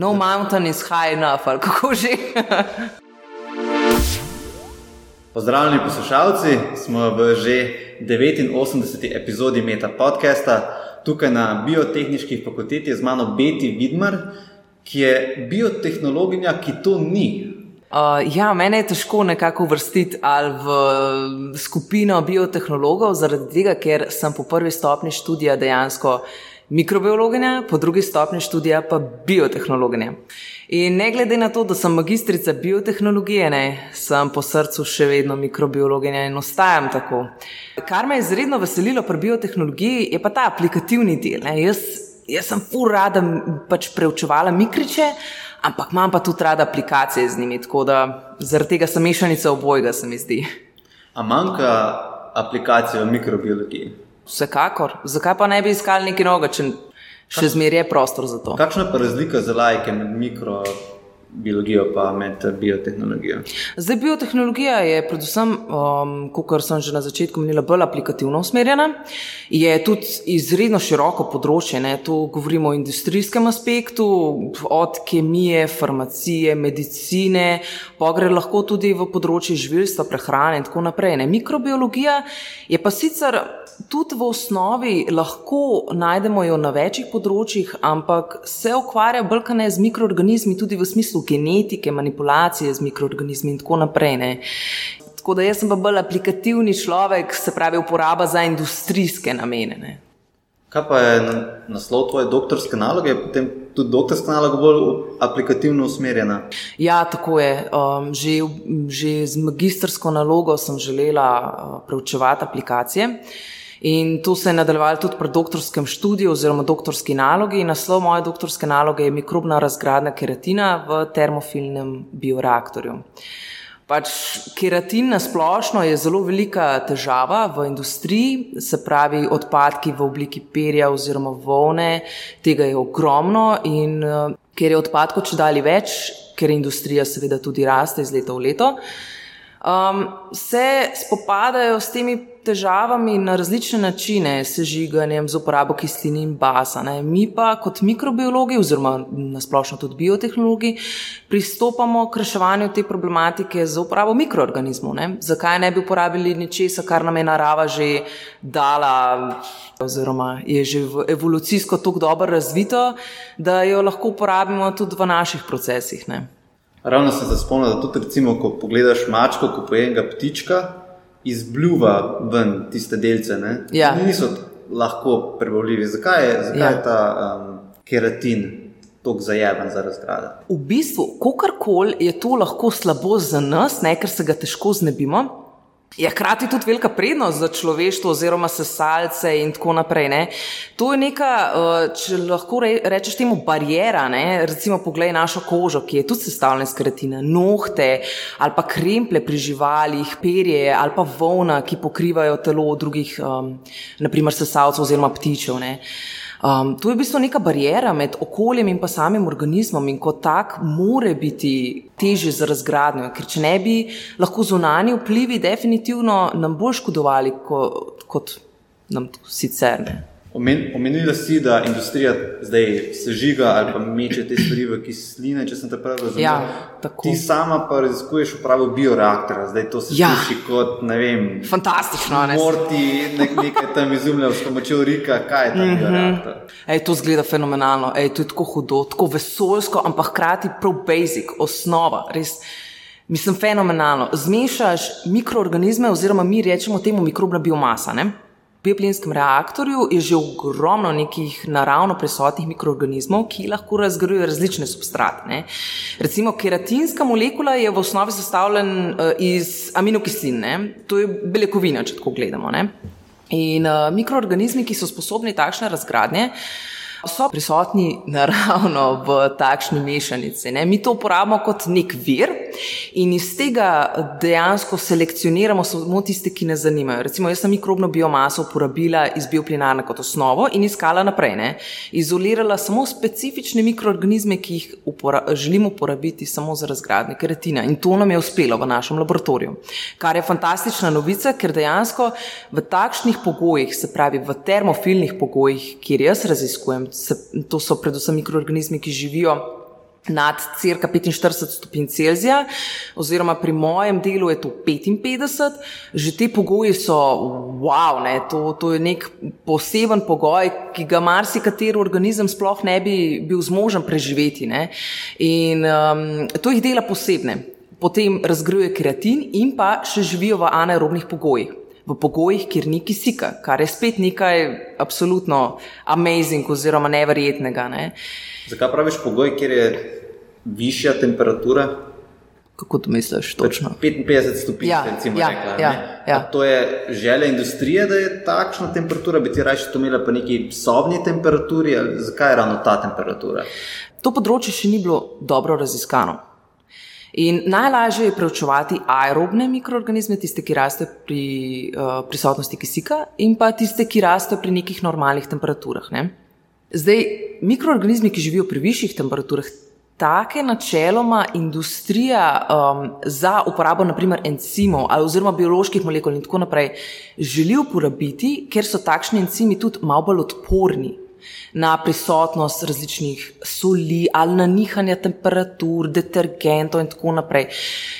No mountain is high enough, ali kako že. Pozdravljeni poslušalci, smo v že 89. epizodi Meta podcasta, tukaj na biotehnički fakulteti z mano Beti Vidmar, ki je biotehnologinja, ki to ni. Uh, ja, mene je težko nekako uvrstiti ali v skupino biotehnologov, zaradi tega, ker sem po prvi stopni študija dejansko mikrobiologinja, po drugi stopni študija pa biotehnologinja. In ne glede na to, da sem magistrica biotehnologije, ne, sem po srcu še vedno mikrobiologinja in ostajam tako. Kar me je izredno veselilo pri biotehnologiji, je pa ta aplikativni del. Jaz, jaz sem fur rada pač preučevala mikriče, ampak imam pa tudi rada aplikacije z njimi, tako da zaradi tega sem mešanica obojega, se mi zdi. A manjka aplikacija v mikrobiologiji? Vsekakor. Zakaj pa ne bi iskali nekaj novega, če še zmeraj je prostor za to? Kakšna je pa razlika za lajke med mikrobiologijo in med biotehnologijo? Zdaj, biotehnologija je, predvsem, um, kot sem že na začetku menila, bolj aplikativno usmerjena. Je tudi izredno široko področje. Ne? Tu govorimo o industrijskem aspektu, od kemije, farmacije, medicine, pa gre lahko tudi v področje živilstva, prehrane in tako naprej. Ne? Mikrobiologija je pa sicer tudi v osnovi lahko najdemo jo na večjih področjih, ampak se ukvarja bolj kot ne z mikroorganizmi, tudi v smislu genetike, manipulacije z mikroorganizmi in tako naprej. Ne. Tako da jaz sem pa bolj aplikativni človek, se pravi, uporaba za industrijske namene. Ne. Kaj pa je naslov tvoje doktorske naloge, potem tudi doktorska naloga bolj aplikativno usmerjena? Ja, tako je. Um, že, že z magistrsko nalogo sem želela uh, preučevati aplikacije. In to se je nadaljevalo tudi pri doktorskem študiju oziroma doktorski nalogi. Naslov moje doktorske naloge je mikrobna razgradnja keratina v termofilnem bioreaktorju. Pač keratin na splošno je zelo velika težava v industriji, se pravi odpadki v obliki perja oziroma volne, tega je ogromno in ker je odpadkov če dalje več, ker industrija seveda tudi raste iz leta v leto, um, se spopadajo s temi težavami na različne načine, sežiganjem z uporabo kislin in basa. Ne. Mi pa kot mikrobiologi, oziroma nasplošno tudi biotehnologi, pristopamo k reševanju te problematike z uporabo mikroorganizmov. Ne. Zakaj ne bi uporabili nečesa, kar nam je narava že dala, oziroma je že evolucijsko tako dobro razvito, da jo lahko uporabimo tudi v naših procesih. Ne. Ravno sem se spomnil, da tudi, recimo, ko pogledaš mačko, ko pojenega ptička, izbljuva ven tiste delce. Ja. Niso lahko prebavljivi. Zakaj je, zakaj ja. je ta um, keratin tako zajeven za razgrade? V bistvu, kakorkoli je to lahko slabo za nas, ne, ker se ga težko znebimo. Je hkrati tudi velika prednost za človeštvo, oziroma sesalce in tako naprej. Ne. To je neka, uh, če lahko rečeš temu, barijera. Ne. Recimo, poglej našo kožo, ki je tudi sestavljena iz keratina, nohte ali pa kremple pri živalih, perje ali pa volna, ki pokrivajo telo drugih, um, naprimer sesalcev oziroma ptičev. Ne. Um, to je v bistvu neka barijera med okoljem in pa samim organizmom, in kot tak, mora biti težje za razgradnjo, ker če ne bi lahko zunani vplivi definitivno nam bolj škodovali kot, kot nam sicer. Ne. Omenili si, da industrija zdaj sežiga ali pa meče te stvari v kisline, če sem te prav razumel. Ja, Ti sama pa raziskuješ upravo bioreaktora, zdaj to se ja. sliši kot ne vem. Fantastično, ne? Morti nek, nekaj tam izumljajo s pomočjo Rika, kaj je ta mm -hmm. bioreaktor. Ej, to zgleda fenomenalno, Ej, to je tako hudo, tako vesoljsko, ampak hkrati prav basic, osnova. Res. Mislim, fenomenalno. Zmešaš mikroorganizme, oziroma mi rečemo temu mikrobna biomasa. Ne? Bioplinskem reaktorju je že ogromno nekih naravno prisotnih mikroorganizmov, ki lahko razgrajujejo različne substrate. Ne. Recimo keratinska molekula je v osnovi sestavljena uh, iz aminokislin, ne. to je beljakovina, če tako gledamo. Ne. In uh, mikroorganizmi, ki so sposobni takšne razgradnje, so prisotni naravno v takšni mešanici. Ne? Mi to uporabljamo kot nek vir in iz tega dejansko selekcioniramo samo tiste, ki nas zanimajo. Recimo, jaz sem mikrobno biomaso uporabila iz bioplinarne kot osnovo in iskala naprej. Ne? Izolirala samo specifične mikroorganizme, ki jih upora želim uporabiti samo za razgradnje keratina. In to nam je uspelo v našem laboratoriju. Kar je fantastična novica, ker dejansko v takšnih pogojih, se pravi v termofilnih pogojih, kjer jaz raziskujem, se, to so predvsem mikroorganizmi, ki živijo nad crka 45 stopinj Celzija, oziroma pri mojem delu je to 55, že te pogoji so wow, ne, to, to je nek poseben pogoj, ki ga marsikateri organizem sploh ne bi bil zmožen preživeti. Ne. In um, to jih dela posebne. Potem razgrajuje kreatin in pa še živijo v anaerobnih pogojih. V pogojih, kjer ni kisika, kar je spet nekaj absolutno amazing oziroma neverjetnega. Ne. Zakaj praviš pogoj, kjer je višja temperatura? Kako to misliš? Točno? 55 stopinj, Ja, recimo. ja, rekla, ja, ne? ja. A To je želja industrije, da je takšna temperatura, bi ti raje to imela po neki sobni temperaturi, ali zakaj je ravno ta temperatura? To področje še ni bilo dobro raziskano. In najlažje je preučevati aerobne mikroorganizme, tiste, ki rastejo pri uh, prisotnosti kisika, in pa tiste, ki rastejo pri nekih normalnih temperaturah. Ne? Zdaj, mikroorganizmi, ki živijo pri višjih temperaturah, take načeloma industrija um, za uporabo naprimer encimov ali bioloških molekul in tako naprej želi uporabiti, ker so takšni encimi tudi malo bolj odporni na prisotnost različnih soli ali na nihanje temperatur, detergentov in tako naprej.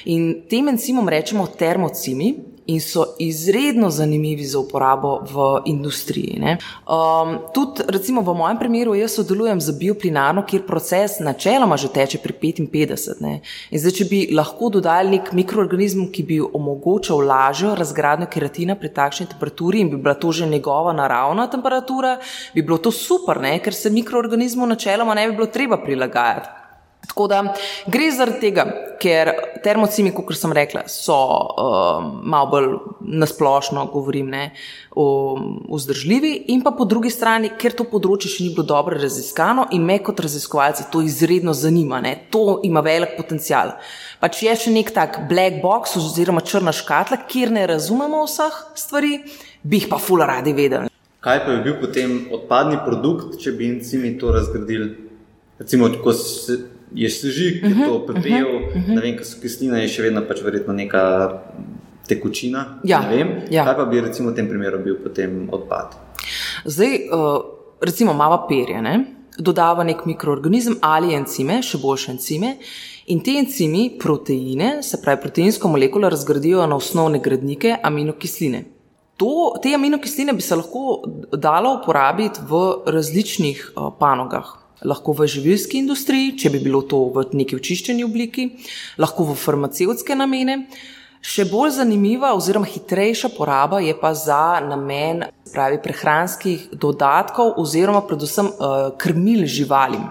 In tem encimom rečemo termocimi in so izredno zanimivi za uporabo v industriji. ne. Um, tudi recimo v mojem primeru jaz sodelujem z bioplinarno, kjer proces načeloma že teče pri 55. Ne. In zdaj, če bi lahko dodali nek mikroorganizem, ki bi omogočal lažjo razgradnjo keratina pri takšni temperaturi in bi bila to že njegova naravna temperatura, bi bilo to super, ne, ker se mikroorganizmu načeloma ne bi bilo treba prilagajati. Tako da gre zaradi tega, ker termocimi, kot sem rekla, so um, malo bolj nasplošno, govorim, ne, um, vzdržljivi, in pa po drugi strani, ker to področje še ni bilo dobro raziskano in me kot raziskovalci to izredno zanima, ne, to ima velik potencial. Pač je še nek tak black box oziroma črna škatla, kjer ne razumemo vseh stvari, bi jih pa fula radi vedeli. Kaj pa bi bil potem odpadni produkt, če bi encimi to razgradili? Recimo, ko se, je sežig, -huh, je to pepel, uh -huh, uh -huh. ne vem, kaj so kisline, je še vedno pač verjetno neka tekočina. Ja, ne vem. ja. Kaj pa bi recimo v tem primeru bil potem odpad? Zdaj, uh, recimo, mava perje, ne? dodava nek mikroorganizem ali encime, še boljše encime. In te encimi proteine, se pravi proteinsko molekulo, razgradijo na osnovne gradnike aminokisline. To, te aminokisline bi se lahko dalo uporabiti v različnih uh, panogah. Lahko v živilski industriji, če bi bilo to v neki očiščeni obliki, lahko v farmacevtske namene. Še bolj zanimiva oziroma hitrejša poraba je pa za namen pravi, prehranskih dodatkov oziroma predvsem uh, krmil živalim.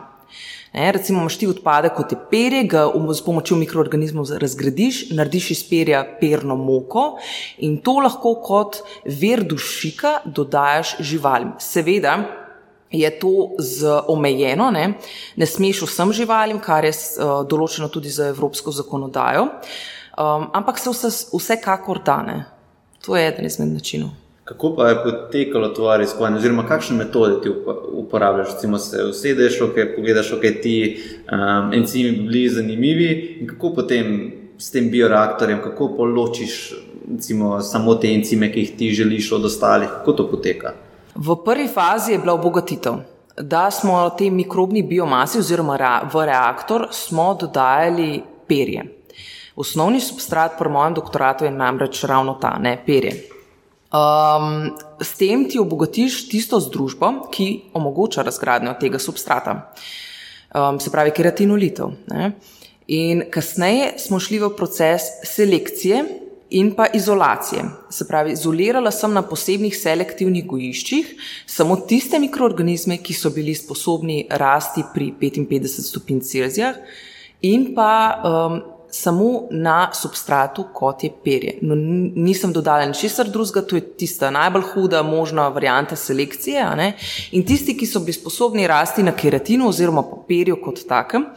Ne, recimo, imaš ti odpadek kot je perje, ga s pomočjo mikroorganizmov razgradiš, narediš iz perja perno moko in to lahko kot ver dušika dodajaš živalim. Seveda, je to z omejeno, ne, ne smeš vsem živalim, kar je uh, določeno tudi za evropsko zakonodajo, um, ampak se vse, vsekakor da. Ne. To je eden izmed načinov. Kako pa je potekalo tvoje raziskovanje, oziroma kakšne metode ti upo- uporabljaš? Recimo se usedeš, okay, pogledaš, ok, ti um, encimi bi bili zanimivi in kako potem s tem bioreaktorjem, kako poločiš recimo, samo te encime, ki jih ti želiš od ostalih, kako to poteka? V prvi fazi je bila obogatitev. Da smo tej mikrobni biomasi oziroma v reaktor smo dodajali perje. Osnovni substrat pri mojem doktoratu je namreč ravno ta, ne perje. Um, s tem ti obogatiš tisto združbo, ki omogoča razgradnjo tega substrata, um, se pravi keratinolitev. Ne? In kasneje smo šli v proces selekcije in pa izolacije. Se pravi, izolirala sem na posebnih selektivnih gojiščih samo tiste mikroorganizme, ki so bili sposobni rasti pri 55 stopinj Celzija in pa um, samo na substratu, kot je perje. No, nisem dodala ničesar drugega, to je tista najbolj huda možna varianta selekcije. In tisti, ki so bili sposobni rasti na keratinu oziroma papirju kot takem,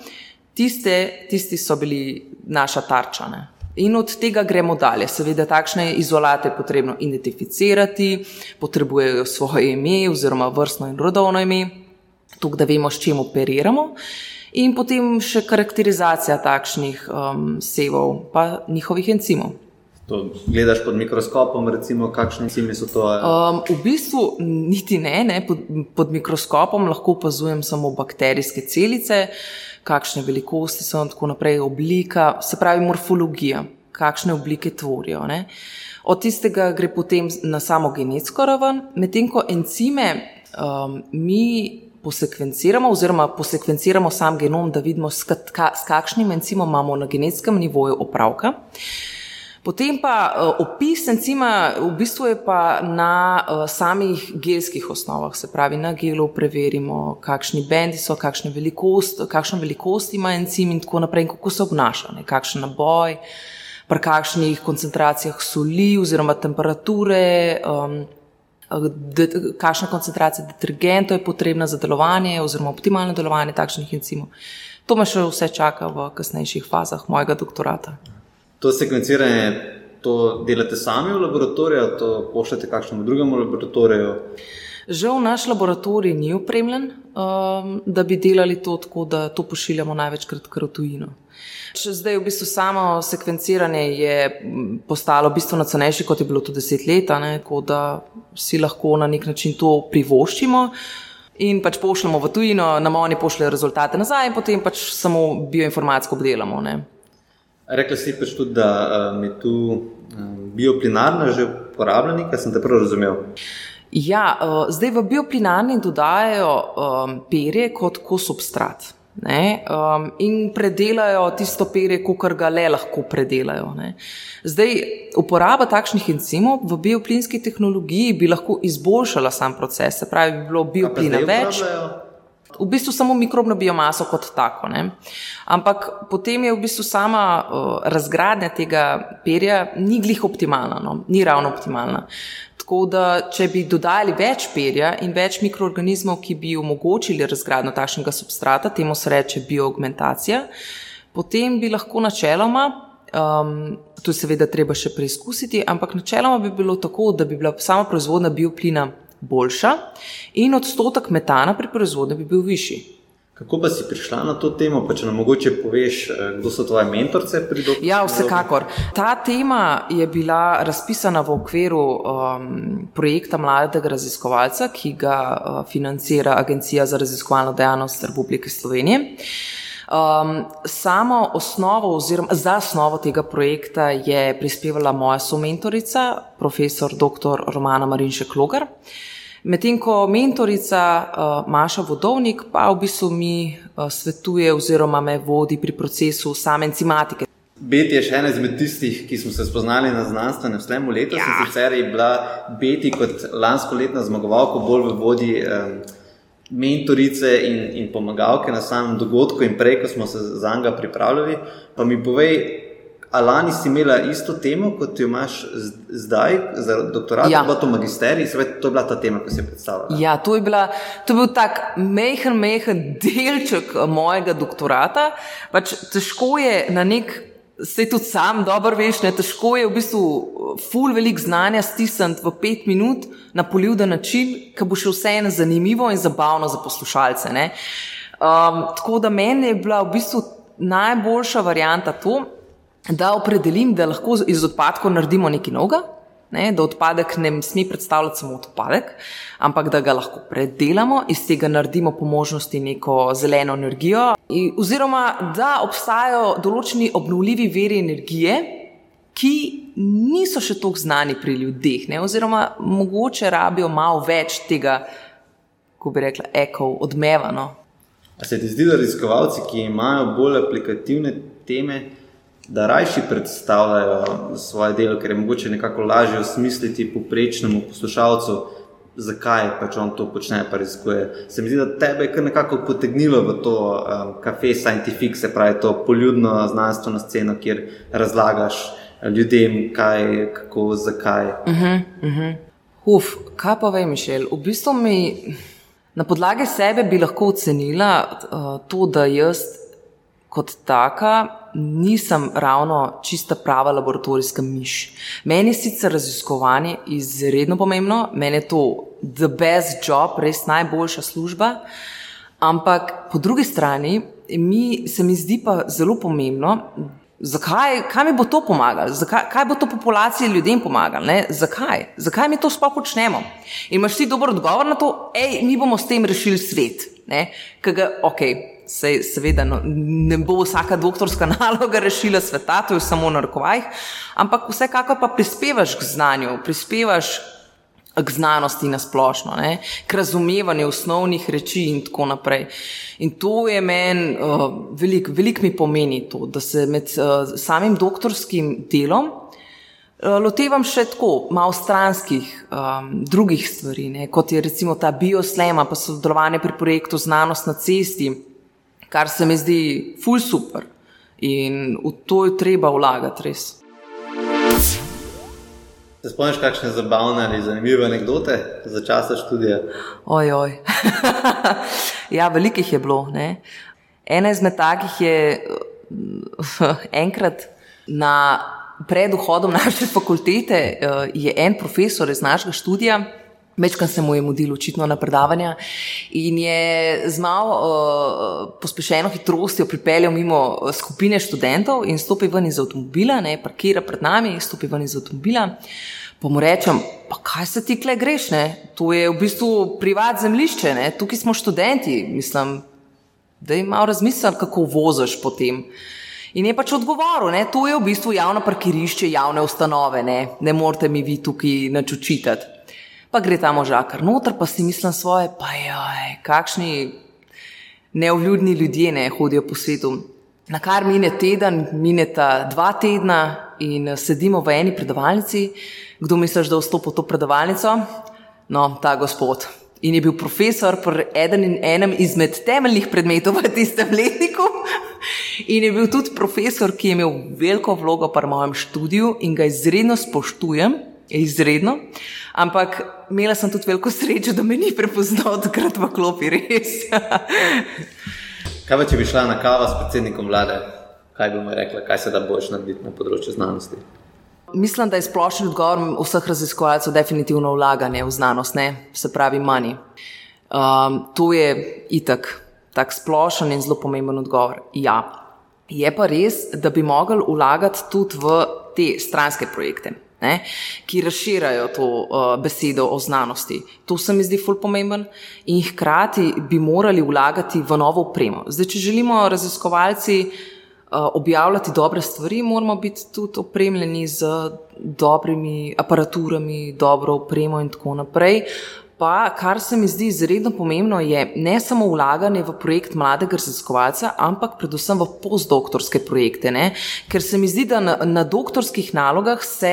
tiste, tisti so bili naša tarča. Ne. In od tega gremo dalje. Seveda, takšne izolate je potrebno identificirati, potrebujejo svoje ime oziroma vrstno in rodovno ime, tako da vemo, s čim operiramo. In potem še karakterizacija takšnih um, sevov, pa njihovih encimov. To gledaš pod mikroskopom, recimo, kakšni encimi so to? Um, v bistvu niti ne, ne. Pod, pod mikroskopom lahko opazujem samo bakterijske celice, kakšne velikosti so in tako naprej, oblika, se pravi morfologija, kakšne oblike tvorijo. Ne. Od tistega gre potem na samo genetsko raven, medtem ko encime um, mi posekvenciramo, oziroma posekvenciramo sam genom, da vidimo, s, ka, s kakšnim encimom imamo na genetskem nivoju opravka. Potem pa uh, opis encima v bistvu je pa na uh, samih gelskih osnovah, se pravi na gelu preverimo, kakšni bendi so, kakšna velikost, kakšna velikost ima encim in tako naprej, in kako se obnaša, ne, kakšen naboj, pri kakšnih koncentracijah soli oziroma temperature. Um, kakšna koncentracija detergentov je potrebna za delovanje, oziroma optimalno delovanje takšnih encimov. To me še vse čaka v kasnejših fazah mojega doktorata. To sekvenciranje, to delate sami v laboratoriju, to pošljete kakšnemu drugemu laboratoriju? Žal naš laboratorij ni opremljen, um, da bi delali to tako, da to pošiljamo največkrat kar v tujino. Zdaj, v bistvu, samo sekvenciranje je postalo bistveno cenejše, kot je bilo to deset let, tako da si lahko na nek način to privoščimo. In pač pošljemo v tujino, nam oni pošljejo rezultate nazaj, in potem pač samo bioinformatsko obdelamo. Ne. Rekli si pač tudi, da um, je tu um, bioplinarna že uporabljena, kar sem te prav razumel. Ja, uh, zdaj v bioplinarni dodajajo um, perje kot kosubstrat. Ne, um, in predelajo tisto perje, kar ga le lahko predelajo. Ne. Zdaj, uporaba takšnih encimov v bioplinski tehnologiji bi lahko izboljšala sam proces, se pravi, bi bilo bioplina več. V bistvu samo mikrobno biomaso kot tako. Ne. Ampak potem je v bistvu sama uh, razgradnja tega perja ni glih optimalna, no. ni ravno optimalna. Tako da, če bi dodali več perja in več mikroorganizmov, ki bi omogočili razgradnjo takšnega substrata, temu se reče bioaugmentacija, potem bi lahko načeloma, um, to je seveda treba še preizkusiti, ampak načeloma bi bilo tako, da bi bila sama proizvodnja bioplina boljša in odstotek metana pri proizvodnji bi bil višji. Kako pa si prišla na to temo, pa če nam mogoče poveš, eh, kdo so tvoje mentorice pri doktorju? Ja, vsekakor. Ta tema je bila razpisana v okviru um, projekta Mladega raziskovalca, ki ga uh, financira Agencija za raziskovalno dejavnost Republike Slovenije. Um, samo osnovo, oziroma za osnovo tega projekta je prispevala moja somentorica, profesor dr. Romana Marinšek Logar. Medtem ko mentorica uh, Maša Vodovnik pa v bistvu mi uh, svetuje oziroma me vodi pri procesu same enzimatike. Beti je še ena izmed tistih, ki smo se spoznali na znanstvenem slemu letos. Ja. Sicer je bila Beti kot lansko letna zmagovalka bolj v vodi um, mentorice in, in pomagalke na samem dogodku in prej, ko smo se za njega pripravljali. Pa mi povej, Alani si imela isto temo, kot jo imaš zdaj, za doktorat, ja. pa to magisterij, seveda to je bila ta tema, ki si jo predstavljala. Ja, to je, bila, to je bil tak mehen, mehen delček mojega doktorata. Pač težko je na nek, se tudi sam dobro veš, težko je v bistvu ful velik znanja stisniti v pet minut na poljuden način, ki bo še vseeno zanimivo in zabavno za poslušalce. Um, tako da meni je bila v bistvu najboljša varijanta to, da opredelim, da lahko iz odpadkov naredimo nekaj novega, ne, da odpadek ne sme predstavljati samo odpadek, ampak da ga lahko predelamo, iz tega naredimo po možnosti neko zeleno energijo, oziroma da obstajajo določeni obnovljivi veri energije, ki niso še tako znani pri ljudeh, ne, oziroma mogoče rabijo malo več tega, ko bi rekla, ekov, odmevano. A se ti zdi, da raziskovalci, ki imajo bolj aplikativne teme, da rajši predstavljajo svoje delo, ker je mogoče nekako lažje osmisliti poprečnemu poslušalcu, zakaj pač on to počne, pa raziskuje. Se mi zdi, da tebe je kar nekako potegnilo v to um, kafe scientific, se pravi to poljudno znanstveno sceno, kjer razlagaš ljudem, kaj, kako, zakaj. Uh -huh, uh -huh. Uf, kaj pa vem, Mišel? V bistvu mi na podlagi sebe bi lahko ocenila uh, to, da jaz kot taka nisem ravno čista prava laboratorijska miš. Meni je sicer raziskovanje izredno pomembno, meni je to the best job, res najboljša služba, ampak po drugi strani mi, se mi zdi pa zelo pomembno, Zakaj, kaj mi bo to pomagalo? Zakaj, kaj bo to populaciji ljudem pomagalo? Ne? Zakaj? Zakaj mi to sploh počnemo? In imaš ti dober odgovor na to, hej, mi bomo s tem rešili svet. Ga, ok, sej, seveda no, ne bo vsaka doktorska naloga rešila sveta, to je samo na rokovajih, ampak vsekakor pa prispevaš k znanju, prispevaš k znanosti na splošno, ne? k razumevanju osnovnih reči in tako naprej. In to je meni uh, veliko, veliko mi pomeni to, da se med uh, samim doktorskim delom uh, lotevam še tako malo stranskih um, drugih stvari, ne? kot je recimo ta bioslema, pa sodelovanje pri projektu Znanost na cesti, kar se mi zdi ful super in v to je treba vlagati res. Se spomniš, kakšne zabavne ali zanimive anekdote za časa študija? Ojoj. ja, velikih je bilo. Ne? Ena izmed takih je enkrat na pred vhodom naše fakultete, eh, je en profesor iz našega študija. Mečkam se mu je mudil očitno na predavanja in je z malo uh, pospešeno hitrostjo pripeljal mimo skupine študentov in stopi ven iz avtomobila, ne, parkira pred nami, stopi ven iz avtomobila. Pa mu rečem, pa kaj se ti kle greš, ne? to je v bistvu privat zemlišče, ne? tukaj smo študenti, mislim, da jim malo razmislim, kako voziš potem. In je pač odgovoril, ne? to je v bistvu javno parkirišče, javne ustanove, ne, ne morete mi vi tukaj načučitati pa gre ta možakar noter, pa si mislim svoje, pa joj, kakšni neovljudni ljudje ne hodijo po svetu. Na kar mine teden, mineta dva tedna in sedimo v eni predavalnici. Kdo misliš, da vstopi v to predavalnico? No, ta gospod. In je bil profesor pri eden in enem izmed temeljnih predmetov v tistem letniku. In je bil tudi profesor, ki je imel veliko vlogo pri mojem študiju in ga izredno spoštujem, izredno. Ampak imela sem tudi veliko srečo, da me ni prepoznal takrat v klopi, res. kaj pa če bi šla na kavo s predsednikom vlade, kaj bi mu rekla, kaj se da boš narediti na področju znanosti? Mislim, da je splošni odgovor vseh raziskovalcev definitivno vlaganje v znanost, ne? se pravi manj. Um, to je itak, tak splošen in zelo pomemben odgovor. Ja. Je pa res, da bi mogli vlagati tudi v te stranske projekte ne, ki razširjajo to uh, besedo o znanosti. To se mi zdi ful pomemben in hkrati bi morali vlagati v novo upremo. Zdaj, če želimo raziskovalci uh, objavljati dobre stvari, moramo biti tudi opremljeni z dobrimi aparaturami, dobro upremo in tako naprej. Pa, kar se mi zdi izredno pomembno, je ne samo vlaganje v projekt mladega raziskovalca, ampak predvsem v postdoktorske projekte. Ne? Ker se mi zdi, da na, na doktorskih nalogah se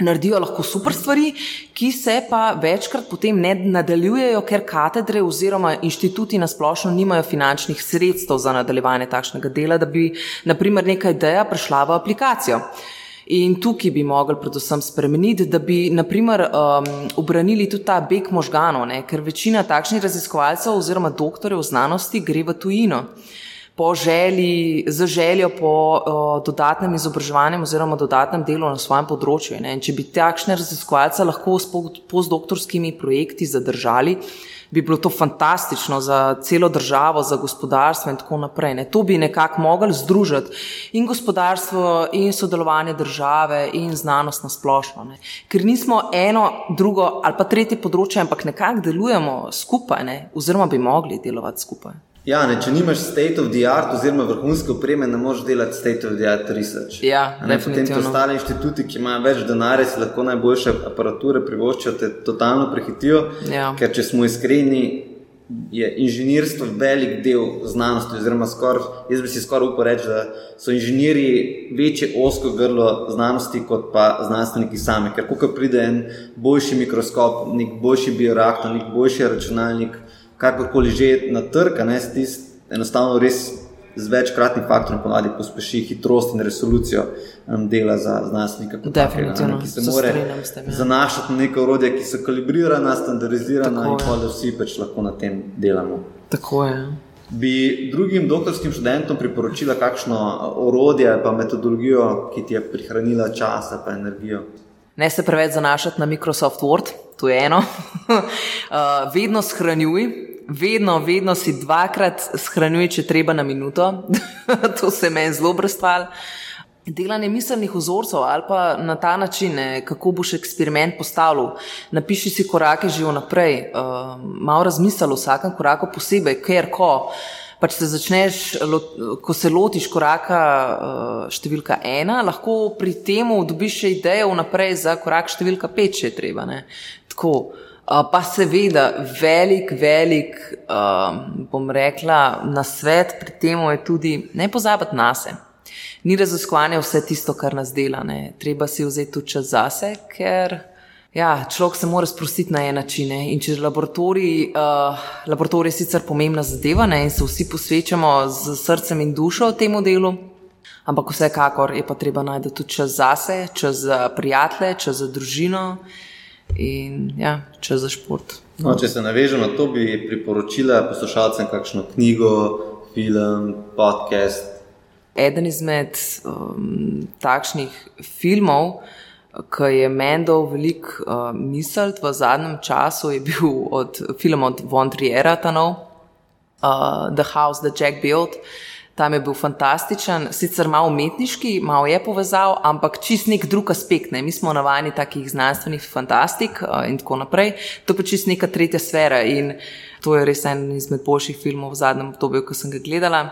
naredijo lahko super stvari, ki se pa večkrat potem ne nadaljujejo, ker katedre oziroma inštituti nasplošno nimajo finančnih sredstev za nadaljevanje takšnega dela, da bi naprimer neka ideja prišla v aplikacijo. In tukaj bi mogli predvsem spremeniti, da bi naprimer um, obranili tudi ta beg možganov, ne? ker večina takšnih raziskovalcev oziroma doktorjev znanosti gre v tujino po želji, z željo po o, dodatnem izobraževanju oziroma dodatnem delu na svojem področju. Ne? Če bi takšne raziskovalce lahko s postdoktorskimi projekti zadržali, bi bilo to fantastično za celo državo, za gospodarstvo in tako naprej. Ne? To bi nekako mogli združiti in gospodarstvo, in sodelovanje države, in znanost na splošno. Ne? Ker nismo eno, drugo ali pa tretje področje, ampak nekako delujemo skupaj, ne? oziroma bi mogli delovati skupaj. Ja, ne, če nimaš state of the art, oziroma vrhunske opreme, ne moreš delati state of the art research. Ja, ne, potem ti ostali inštituti, ki imajo več denarja, si lahko najboljše aparature privoščijo, te totalno prehitijo. Ja. Ker če smo iskreni, je inženirstvo velik del znanosti. Oziroma, skor, jaz bi si skoraj upal reči, da so inženirji večje osko grlo znanosti kot pa znanstveniki sami. Ker ko pride en boljši mikroskop, nek boljši bioreaktor, nek boljši računalnik kakorkoli že na trg, ne stis, enostavno res z večkratnim faktorom ponavadi pospeši hitrost in resolucijo um, dela za znanstvenika. Definitivno, ki se mora ja. zanašati na neko orodje, ki so kalibrirana, standardizirana in pa da vsi pač lahko na tem delamo. Tako je. Bi drugim doktorskim študentom priporočila kakšno orodje pa metodologijo, ki ti je prihranila čas in energijo? Ne se preveč zanašati na Microsoft Word, to je eno. uh, vedno shranjuj, vedno, vedno si dvakrat shranjuj, če treba na minuto. to se meni zelo brstval. delanje miselnih vzorcev ali pa na ta način, ne, kako boš eksperiment postavil. Napiši si korake že vnaprej, uh, malo razmisli o vsakem koraku posebej, ker ko. Pač se začneš, ko se lotiš koraka uh, številka ena, lahko pri tem dobiš še idejo vnaprej za korak številka pet, če je treba. Tako, uh, pa seveda, velik, velik, uh, bom rekla, na svet pri tem je tudi ne pozabiti na sebe ni raziskovanje vse tisto, kar nas dela. Ne. Treba si vzeti tudi čas zase, ker ja, človek se mora sprostiti na en način. Ne. In če laboratorij, uh, laboratorij je sicer pomembna zadeva ne, in se vsi posvečamo z srcem in dušo temu delu. Ampak vsekakor je pa treba najti tudi čas zase, čas za prijatelje, čas za družino in ja, čas za šport. No, če se navežem na to, bi priporočila poslušalcem kakšno knjigo, film, podcast, Eden izmed um, takšnih filmov, ki je meni dal veliko uh, misel v zadnjem času, je bil od filma od Von Triera, Tanov, uh, The House that Jack Built. Tam je bil fantastičen, sicer malo umetniški, malo je povezal, ampak čist nek drug aspekt. Ne? Mi smo navajeni takih znanstvenih fantastik uh, in tako naprej. To pa čist neka tretja sfera in to je res en izmed boljših filmov v zadnjem obdobju, ko sem ga gledala.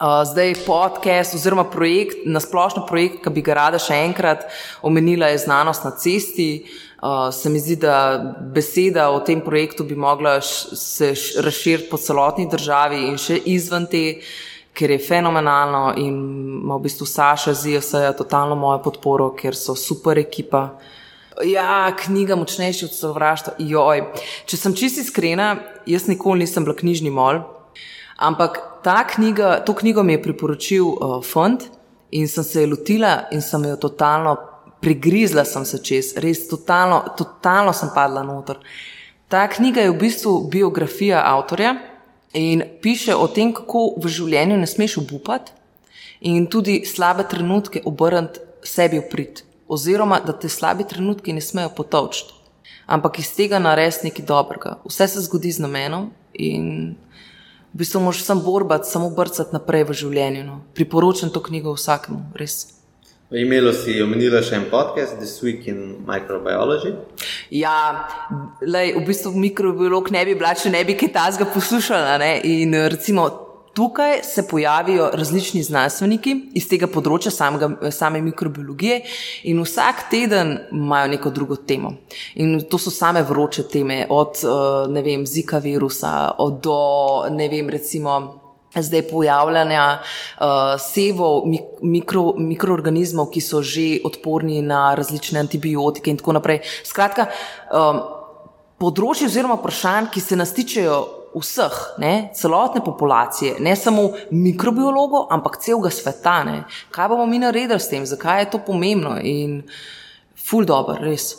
Uh, zdaj podcast oziroma projekt, nasplošno projekt, ki bi ga rada še enkrat omenila, je znanost na cesti. Uh, se mi zdi, da beseda o tem projektu bi mogla se razširiti po celotni državi in še izven te, ker je fenomenalno in ima v bistvu Saša zija vse totalno mojo podporo, ker so super ekipa. Ja, knjiga močnejša od sovraštva. Joj, če sem čisto iskrena, jaz nikoli nisem bila knjižni mol. Ampak ta knjiga, to knjigo mi je priporočil uh, fond in sem se je lotila in sem jo totalno prigrizla, sem se čez, res totalno, totalno sem padla noter. Ta knjiga je v bistvu biografija avtorja in piše o tem, kako v življenju ne smeš obupati in tudi slabe trenutke obrniti sebi v prid, oziroma da te slabi trenutki ne smejo potovčiti, ampak iz tega narediti nekaj dobrega. Vse se zgodi z namenom in v bistvu moraš samo borbati, samo brcati naprej v življenju. No. Priporočam to knjigo vsakemu, res. V imelu si omenila še en podcast, This Week in Microbiology. Ja, lej, v bistvu mikrobiolog ne bi bila, če ne bi kaj tazga poslušala. Ne? In recimo tukaj se pojavijo različni znanstveniki iz tega področja samega, same mikrobiologije in vsak teden imajo neko drugo temo. In to so same vroče teme, od ne vem, zika virusa, do ne vem, recimo. Zdaj pojavljanja uh, sevov, mikro, mikroorganizmov, ki so že odporni na različne antibiotike, in tako naprej. Skratka, um, področje oziroma vprašanj, ki se nas tičejo vseh, ne, celotne populacije, ne samo mikrobiologov, ampak celega sveta. Ne. Kaj bomo mi naredili s tem, zakaj je to pomembno in ful dobro, res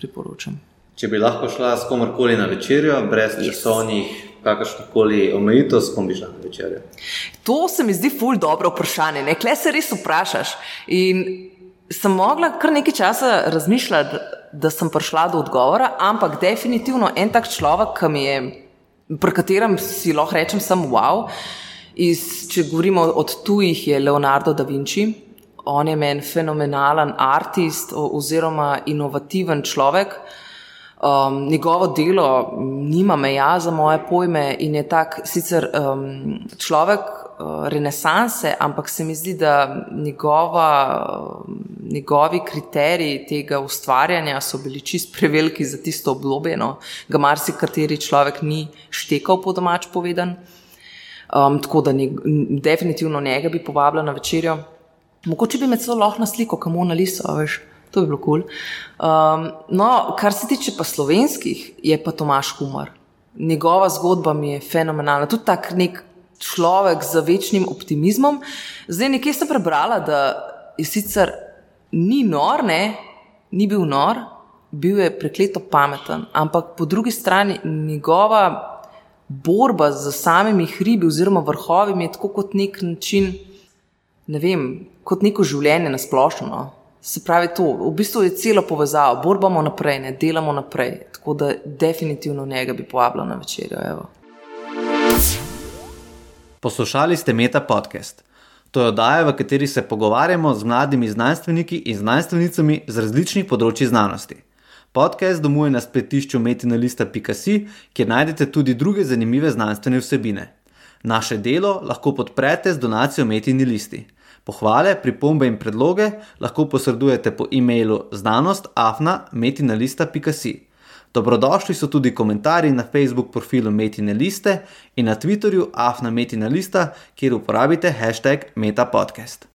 priporočam. Če bi lahko šla s komorkoli na večerjo, brez yes. časovnih, kakršnih koli omejitev, s kom bi šla na večerjo? To se mi zdi ful dobro vprašanje, ne, kle se res vprašaš. In sem mogla kar nekaj časa razmišljati, da sem prišla do odgovora, ampak definitivno en tak človek, ki mi je pri katerem si lahko rečem, sem wow. Iz, če govorimo od tujih, je Leonardo da Vinci. On je meni fenomenalen umetnik oziroma inovativen človek. Um, njegovo delo nima meja za moje pojme in je tak sicer um, človek uh, renesanse, ampak se mi zdi, da njegova, uh, njegovi kriteriji tega ustvarjanja so bili čist preveliki za tisto obdobje, no, ga marsikateri človek ni štekal po domač povedan. Um, tako da ni, definitivno njega bi povabila na večerjo. Mogoče bi me celo lahko na sliko, kamo na liso, veš to bi bilo kul. Cool. Um, no, kar se tiče pa slovenskih, je pa Tomaš Humor. Njegova zgodba mi je fenomenalna. Tudi tak nek človek z večnim optimizmom. Zdaj nekje sem prebrala, da je sicer ni nor, ne, ni bil nor, bil je prekleto pameten, ampak po drugi strani njegova borba z samimi hribi oziroma vrhovi je tako kot nek način, ne vem, kot neko življenje na splošno. No. Se pravi, to v bistvu je celo povezavo, borbamo naprej, ne delamo naprej. Tako da definitivno njega bi povabila na večerjo. Evo. Poslušali ste Meta podcast. To je oddaja, v kateri se pogovarjamo z mladimi znanstveniki in znanstvenicami z različnih področji znanosti. Podcast domuje na spletišču metinalista.si, kjer najdete tudi druge zanimive znanstvene vsebine. Naše delo lahko podprete z donacijo Metini listi. Pohvale, pripombe in predloge lahko posredujete po e-mailu znanost.afna.metinalista.si. Dobrodošli so tudi komentarji na Facebook profilu Metine liste in na Twitterju afna.metinalista, kjer uporabite hashtag metapodcast.